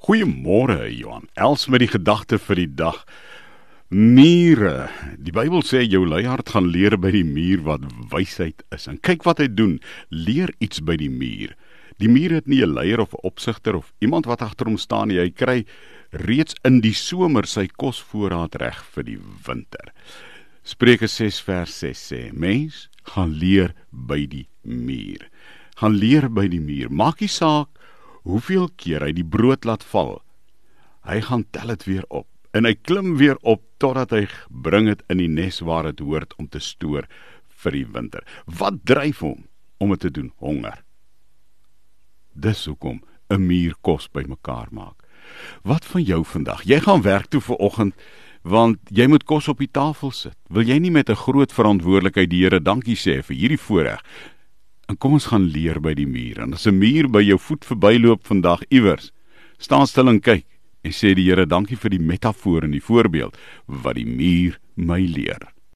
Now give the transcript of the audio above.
Goeiemôre Johan. Els met die gedagte vir die dag. Mure. Die Bybel sê jou luiheid gaan leer by die muur wat wysheid is. En kyk wat hy doen. Leer iets by die muur. Die muur het nie 'n leier of 'n opsigter of iemand wat agter hom staan nie. Hy kry reeds in die somer sy kosvoorraad reg vir die winter. Spreuke 6 vers 6 sê: Mens gaan leer by die muur. Gaan leer by die muur. Maak nie saak hoeveel keer hy die brood laat val. Hy gaan tel dit weer op en hy klim weer op totdat hy bring dit in die nes waar dit hoort om te stoor vir die winter. Wat dryf hom om dit te doen? Honger. Dis hoekom 'n muur kos bymekaar maak. Wat van jou vandag? Jy gaan werk toe vir oggend want jy moet kos op die tafel sit. Wil jy nie met 'n groot verantwoordelikheid die Here dankie sê vir hierdie voorreg En kom ons gaan leer by die muur. En as 'n muur by jou voet verbyloop vandag iewers, staan stil en kyk en sê die Here dankie vir die metafoor en die voorbeeld wat die muur my leer.